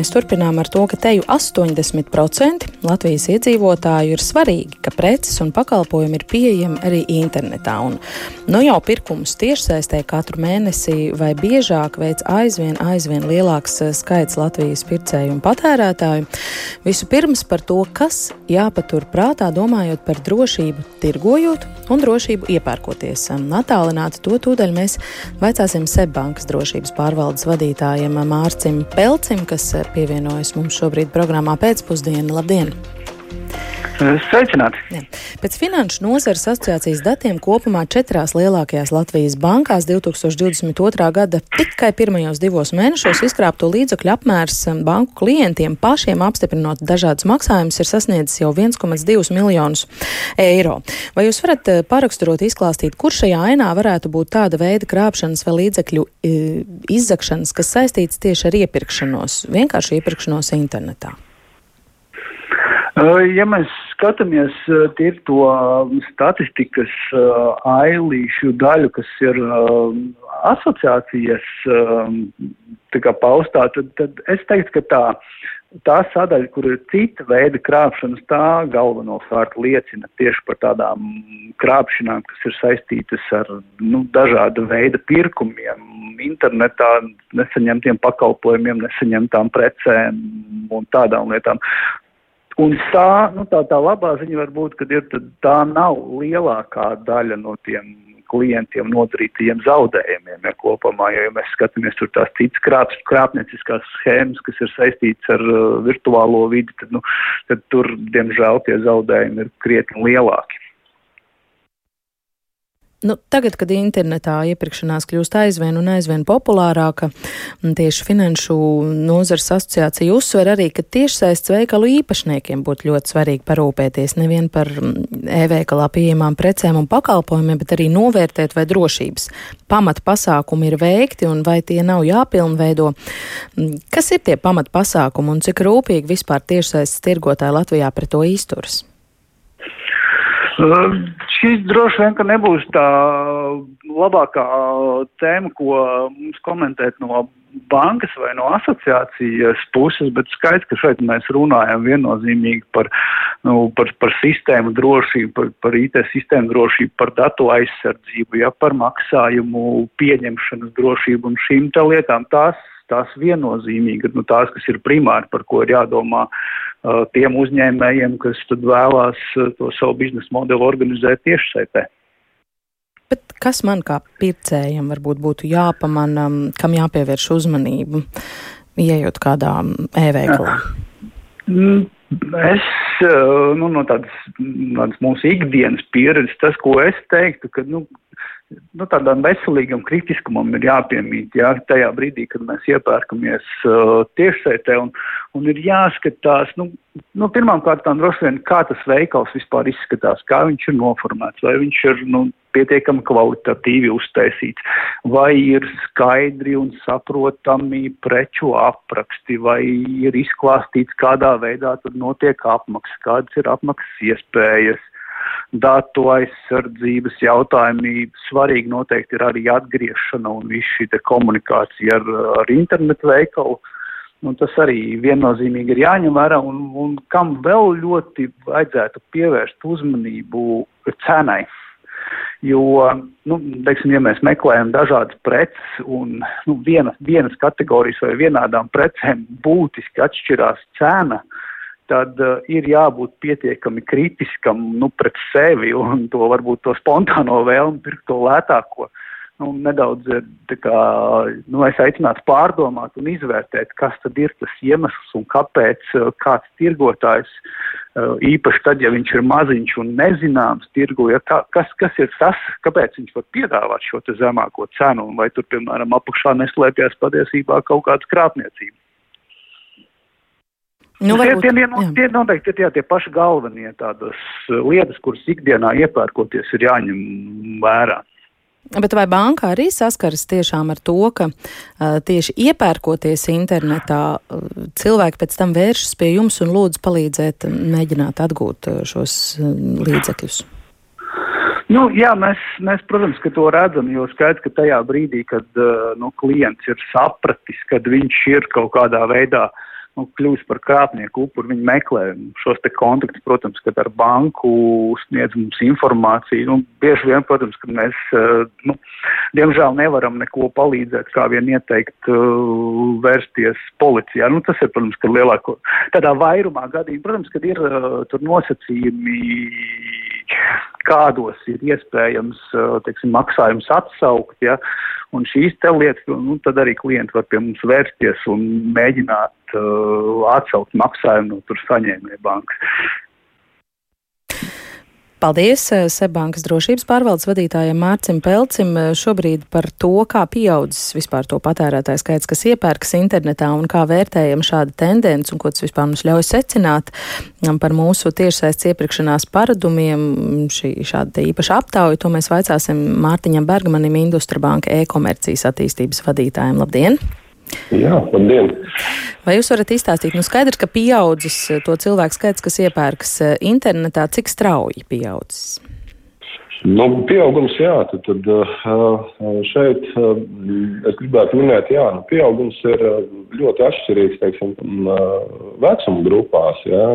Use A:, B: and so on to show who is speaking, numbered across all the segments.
A: Mēs turpinām ar to, ka teju 80% Latvijas iedzīvotāju ir svarīgi, ka preces un pakalpojumi ir pieejami arī internetā. Un, nu jau pirkumus tiešsaistē katru mēnesi vai biežāk veids aizvien, aizvien lielāks eh, skaits Latvijas pircēju un patērētāju. Vispirms par to, kas jāpatur prātā, domājot par drošību, tirgojot un drošību iepērkoties. Attālināti to tūdaļ mēs vaicāsim Sebbankas drošības pārvaldes vadītājiem Mārcim Pelcim, kas pievienojas mums šobrīd programmā pēcpusdienā. Labdien!
B: Sveicināti!
A: Jā. Pēc Finanšu nozares asociācijas datiem kopumā četrās lielākajās Latvijas bankās 2022. gada tikai pirmajos divos mēnešos izkrāpto līdzekļu apmērs banku klientiem pašiem apstiprinot dažādus maksājumus ir sasniedzis jau 1,2 miljonus eiro. Vai jūs varat eh, paraksturot, izklāstīt, kur šajā ainā varētu būt tāda veida krāpšanas vai līdzekļu eh, izzakšanas, kas saistīts tieši ar iepirkšanos, vienkārši iepirkšanos internetā?
B: Ja mēs skatāmies tīri to statistikas ailīšu daļu, kas ir asociācijas paustā, tad, tad es teiktu, ka tā, tā sadaļa, kur ir cita veida krāpšanas, tā galvenokārt liecina tieši par tādām krāpšanām, kas ir saistītas ar nu, dažādu veidu pirkumiem, internetā, nesaņemtiem pakalpojumiem, nesaņemtām precēm un tādām lietām. Un tā, nu, tā, tā labā ziņa var būt, ka ir, tā nav lielākā daļa no tiem klientiem nodarītajiem zaudējumiem ja, kopumā. Jo, ja mēs skatāmies tur tās citas krāp, krāpnieciskās schēmas, kas ir saistītas ar uh, virtuālo vidi, tad, nu, tad tur, diemžēl, tie zaudējumi ir krietni lielāki.
A: Nu, tagad, kad internetā iepirkšanās kļūst aizvien un aizvien populārāka, tieši Finanšu nozars asociācija uzsver arī, ka tiešsaistes veikalu īpašniekiem būtu ļoti svarīgi parūpēties nevien par e-veikalā pieejamām precēm un pakalpojumiem, bet arī novērtēt, vai drošības pamata pasākumi ir veikti un vai tie nav jāpilnveido. Kas ir tie pamata pasākumi un cik rūpīgi vispār tiešsaistes tirgotāji Latvijā pret to izturas?
B: Šis droši vien nebūs tā labākā tēma, ko mums komentēt no bankas vai no asociācijas puses, bet skaidrs, ka šeit mēs runājam viennozīmīgi par, nu, par, par sistēmu drošību, par, par IT sistēmu drošību, par datu aizsardzību, ja, par maksājumu pieņemšanas drošību un šīm lietām. Tās, tās viennozīmīgi ir nu, tās, kas ir primāri, par ko ir jādomā Uh, tiem uzņēmējiem, kas tad vēlās to savu biznesa modeli organizēt tiešsaitē.
A: Bet kas man kā pircējam varbūt būtu jāpamana, kam jāpievērš uzmanību, ieejot kādā e-veikalā?
B: Mm, es nu, no tādas, tādas mūsu ikdienas pieredzes, tas, ko es teiktu, ka nu, nu, tādam veselīgam kritiskumam ir jāpiemīt, jā, tajā brīdī, kad mēs iepērkamies uh, tiešsaitē, un, un ir jāskatās, nu, nu, pirmām kārtām droši vien, kā tas veikals vispār izskatās, kā viņš ir noformēts, vai viņš ir, nu, pietiekami kvalitatīvi uztaisīts, vai ir skaidri un saprotami preču apraksti, vai ir izklāstīts, kādā veidā tad notiek apmaksa, kādas ir apmaksas iespējas, datu aizsardzības jautājumi. Svarīgi noteikti ir arī atgriešana un viss šī komunikācija ar, ar internetu veikalu. Un tas arī viennozīmīgi ir jāņem vērā, un, un kam vēl ļoti vajadzētu pievērst uzmanību cenai. Jo, nu, teiksim, ja mēs meklējam dažādas preces un nu, vienas, vienas kategorijas vai vienādām precēm būtiski atšķirās cena, uh, tad uh, ir jābūt pietiekami kritiskam nu, pret sevi un to varbūt to spontāno vēlmi pirkt to lētāko. Nu, nedaudz eh, kā, nu, es aicinātu pārdomāt un izvērtēt, kas tad ir tas iemesls un kāpēc uh, kāds tirgotājs, īpaši tad, ja viņš ir maziņš un nezināms tirgu, ja, kā, kas, kas ir tas, kāpēc viņš var piedāvāt šo zemāko cenu vai tur, piemēram, apakšā neslēpjas patiesībā kaut kāda krāpniecība. Nu, varbūt, tie, tie, tie noteikti ir tie, tie paši galvenie tādas uh, lietas, kuras ikdienā iepērkoties ir jāņem vērā.
A: Bet vai bankā arī saskaras tiešām ar to, ka uh, tieši iepērkoties internetā, uh, cilvēki pēc tam vēršas pie jums un lūdz palīdzēt, mēģināt atgūt uh, šos uh, līdzekļus?
B: Nu, jā, mēs, mēs, protams, to redzam, jo skaidrs, ka tajā brīdī, kad uh, nu, klients ir sapratis, kad viņš ir kaut kādā veidā uh, nu, kļūst par krāpnieku upuru. Viņi meklē šos te kontaktus, protams, kad ar banku sniedz mums informāciju. Nu, bieži vien, protams, ka mēs, uh, nu, diemžēl nevaram neko palīdzēt, kā vien ieteikt uh, vērsties policijā. Nu, tas ir, protams, ka lielāko, tādā vairumā gadījumā, protams, kad ir uh, tur nosacījumi kādos ir iespējams teiksim, maksājums atsaukt. Ja? Un šīs lietas, nu, tad arī klienti var pie mums vērsties un mēģināt uh, atsaukt maksājumu no saņēmēja bankas.
A: Paldies eh, Sebankas drošības pārvaldes vadītājiem Mārcim Pelcim eh, šobrīd par to, kā pieaudzis vispār to patērētāju skaits, kas iepērkas internetā un kā vērtējam šādu tendenci un ko tas vispār mums ļauj secināt par mūsu tiešsaistes iepirkšanās paradumiem. Šī šāda īpaša aptauja, to mēs vaicāsim Mārtiņam Bergmanim, Industra banka e-komercijas attīstības vadītājiem. Labdien!
C: Jā, labdien!
A: Vai jūs varat izstāstīt, nu skaidrs, ka pieaudzis eh, to cilvēku skaits, kas iepērks eh, internetā, cik strauji pieaudzis?
C: Nu, pieaugums, jā, tad, tad eh, šeit es gribētu minēt, jā, nu, pieaugums ir ļoti atšķirīgs, teiksim, vecuma grupās, jā.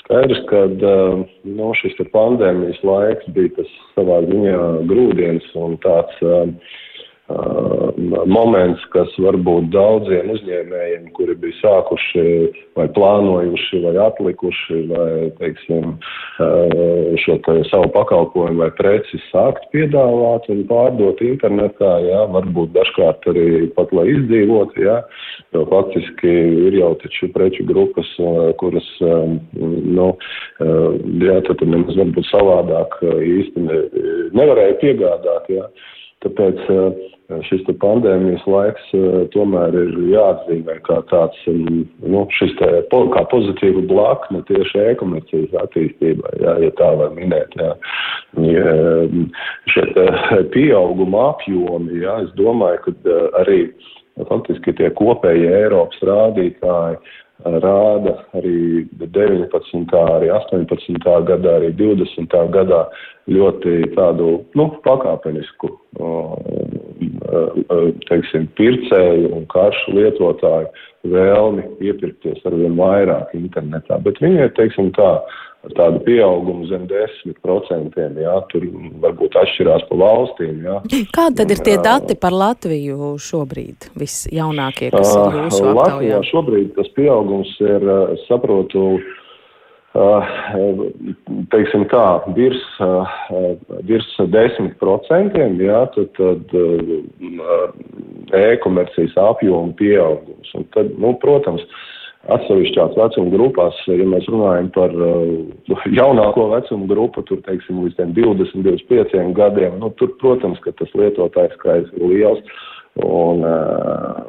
C: Skaidrs, ka nu, šis pandēmijas laiks bija tas savā ziņā grūdienis un tāds Uh, moments, kas varbūt daudziem uzņēmējiem, kuri bija sākuši vai plānojuši vai atlikuši vai, teiksim, šo te savu pakalpojumu vai preci sākt piedāvāt un pārdot internetā, jā, varbūt dažkārt arī pat lai izdzīvot, jā, jo faktiski ir jau taču preču grupas, kuras, nu, jā, tad nemaz varbūt savādāk īsti nevarēja piegādāt, jā. Tāpēc šis pandēmijas laiks tomēr ir jāatzīmē kā tāds, nu, šis te, kā pozitīva blakne tieši e-komercijas attīstībai, jā, ja tā var minēt. Jā. Ja, šie pieauguma apjomi, jā, es domāju, ka arī faktiski tie kopējie Eiropas rādītāji rāda arī 19. arī 18. gadā, arī 20. gadā ļoti tādu nu, pakāpenisku teiksim, pircēju un karšu lietotāju vēlmi iepirkties ar vien vairāk internetā. Bet viņi ir, teiksim tā, tādu pieaugumu zem 10%. Jā, tur varbūt atšķirās pa valstīm. Jā.
A: Kādi tad ir tie dati par Latviju šobrīd, visjaunākie, kas ir jūsu aptaujā?
C: Latvijā šobrīd tas pieaugums ir, es saprotu, teiksim tā, virs, virs 10%, jā, tad, tad e-komercijas apjoma pieaugums. Un tad, nu, protams, atsevišķās vecuma grupās, ja mēs runājam par uh, jaunāko vecuma grupu, tur, teiksim, līdz 20, 25 gadiem, nu, tur, protams, ka tas lietotājs skaits ir liels. Un, uh,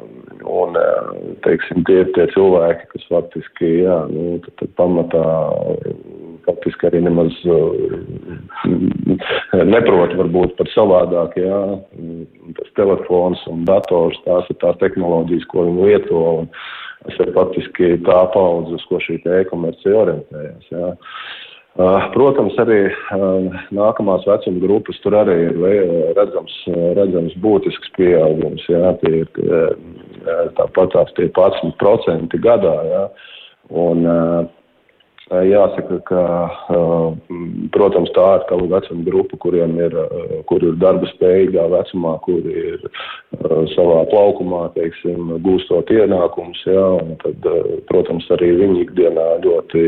C: un uh, teiksim, tie ir tie cilvēki, kas faktiski, jā, nu, tad, tad pamatā faktiski arī nemaz neprot varbūt pat savādāk, jā, tas telefons un dators, tās ir tās tehnoloģijas, ko viņi lieto. Un, Tas ir faktiski tā paudze, uz ko šī e-komercija orientējas. Jā. Protams, arī nākamās vecuma grupas tur arī ir redzams, redzams būtisks pieaugums. Jā, tie ir tāpat tās tie 11% gadā. Jā. Un, Jāsaka, ka, protams, tā ir tā vecuma grupa, kuriem ir, kur ir darba spējīgā vecumā, kuri ir savā plaukumā, teiksim, gūstot ienākumus, jā, un tad, protams, arī viņi ikdienā ļoti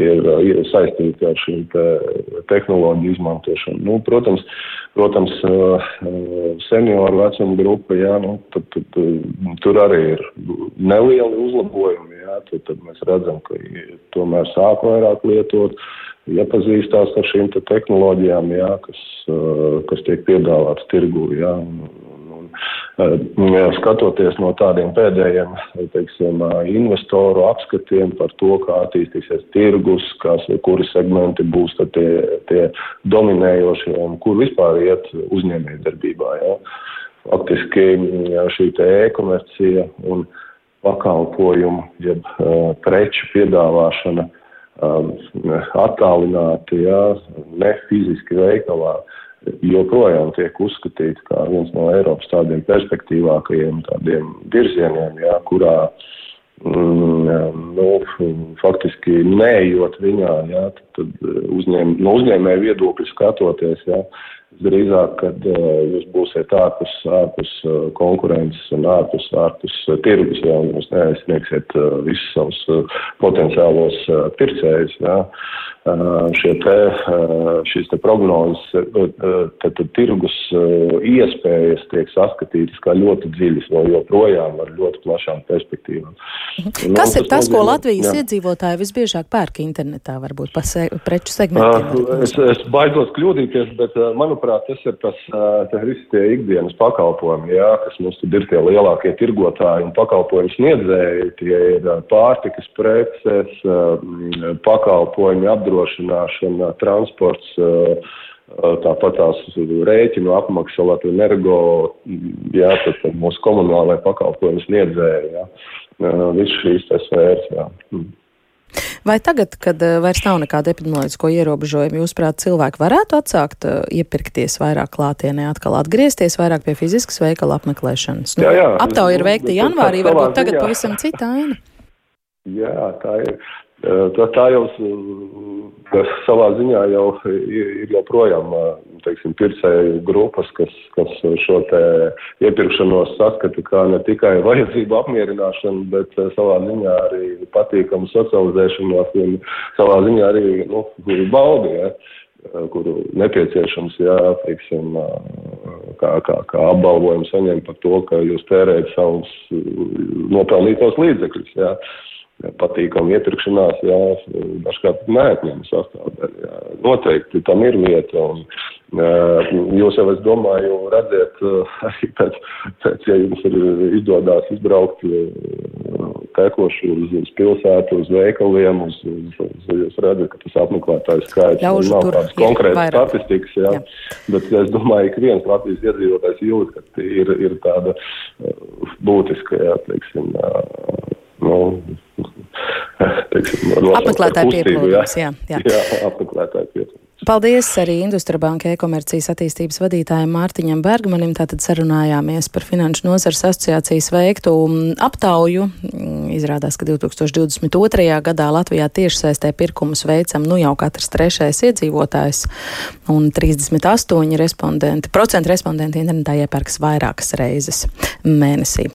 C: ir, ir saistīti ar šīm te tehnoloģiju izmantošanu. Nu, protams, protams, senioru vecuma grupa, jā, nu, tad, tad, tur arī ir nelieli uzlabojumi, tad, tad mēs redzam, ka tomēr sāk vairāk lietot, iepazīstās ar šīm te tehnoloģijām, jā, kas, eh, kas tiek piedāvāts tirgū. Jā, jā, skatoties no tādiem pēdējiem teiksim, investoru apskatiem par to, kā attīstīsies tirgus, kas, kuri segmenti būs tie, tie dominējošie un kur vispār iet uzņēmējdarbībā. Jā. Faktiski šī e-komercija un pakalpojumu, jeb uh, preču piedāvāšana um, attālināti, jā, ne fiziski veikalā, joprojām tiek uzskatīti kā viens no Eiropas tādiem perspektīvākajiem tādiem virzieniem, jā, kurā mm, nu, faktiski neejot viņā, jā, tad, uzņēm, no uzņēmēju viedokļa skatoties, jā, drīzāk, kad uh, jūs būsiet ārpus, ārpus uh, konkurences un ārpus, ārpus uh, tirgus, ja jūs neaizsniegsiet visus savus potenciālos pircējus. Ja. Šie te, uh, šīs te prognozes, tad, tad tirgus iespējas tiek saskatītas kā ļoti dziļas, vēl joprojām ar ļoti plašām perspektīvām.
A: Mhm. Kas nu, ir tas, ko Latvijas jā. iedzīvotāji visbiežāk pērk internetā, varbūt pa se, preču segmentiem?
C: Es, es baidos kļūdīties, bet, manuprāt, tas ir tas, tas visi tie ikdienas pakalpojumi, jā, kas mums tad ir tie lielākie tirgotāji un pakalpojumu sniedzēji. Tie ir pārtikas preces, pakalpojumi, apdrošināšana, transports. Tāpat tās rēķinu apmaksa Latvijas energo, jā, tad mūsu komunālajā pakalpojumu sniedzēja, jā. Viss šīs tas sfēras, jā. Mm.
A: Vai tagad, kad eh, vairs nav nekāda epidemioloģisko ierobežojuma, jūsuprāt, cilvēki varētu atsākt iepirkties vairāk klātienē, atkal atgriezties vairāk pie fiziskas veikala apmeklēšanas? Nu, jā, jā. Aptauja ir veikta janvārī, varbūt tagad ziņā. pavisam cita aina.
C: Jā, tā ir. Tā, tā jau savā ziņā jau ir joprojām teiksim, pircēju grupas, kas, kas šo iepirkšanos saskata kā ne tikai vajadzību apmierināšanu, bet savā ziņā arī patīkamu socializēšanos un savā ziņā arī nu, baudi. Ja kuru nepieciešams, jā, teiksim, kā, kā, kā apbalvojumu saņemt par to, ka jūs tērējat savus nopelnītos līdzekļus. Jā patīkama iepirkšanās, jā, dažkārt neatņem sastāvdaļu. Noteikti tam ir vieta. Un, jūs jau, es domāju, redziet, arī pēc, pēc ja jums ir izdodās izbraukt tekoši uz, uz pilsētu, uz veikaliem, uz, uz, uz, jūs redzat, ka tas apmeklētājs skaits
A: Ļaužu
C: nav tāds konkrēts statistikas, jā. jā. Bet es domāju, ka viens Latvijas iedzīvotājs jūt, ka ir, ir tāda būtiska, jā, teiksim, nu, teiksim,
A: apmeklētāju pieplūdums. Jā,
C: jā. jā apmeklētāju pieplūdums.
A: Paldies arī Industrabanka e-komercijas attīstības vadītājiem Mārtiņam Bergmanim. Tātad sarunājāmies par Finanšu nozars asociācijas veiktu aptauju. Izrādās, ka 2022. gadā Latvijā tiešsaistē pirkumus veicam nu jau katrs trešais iedzīvotājs un 38 respondenti, procenti respondenti internetā iepērks vairākas reizes mēnesī.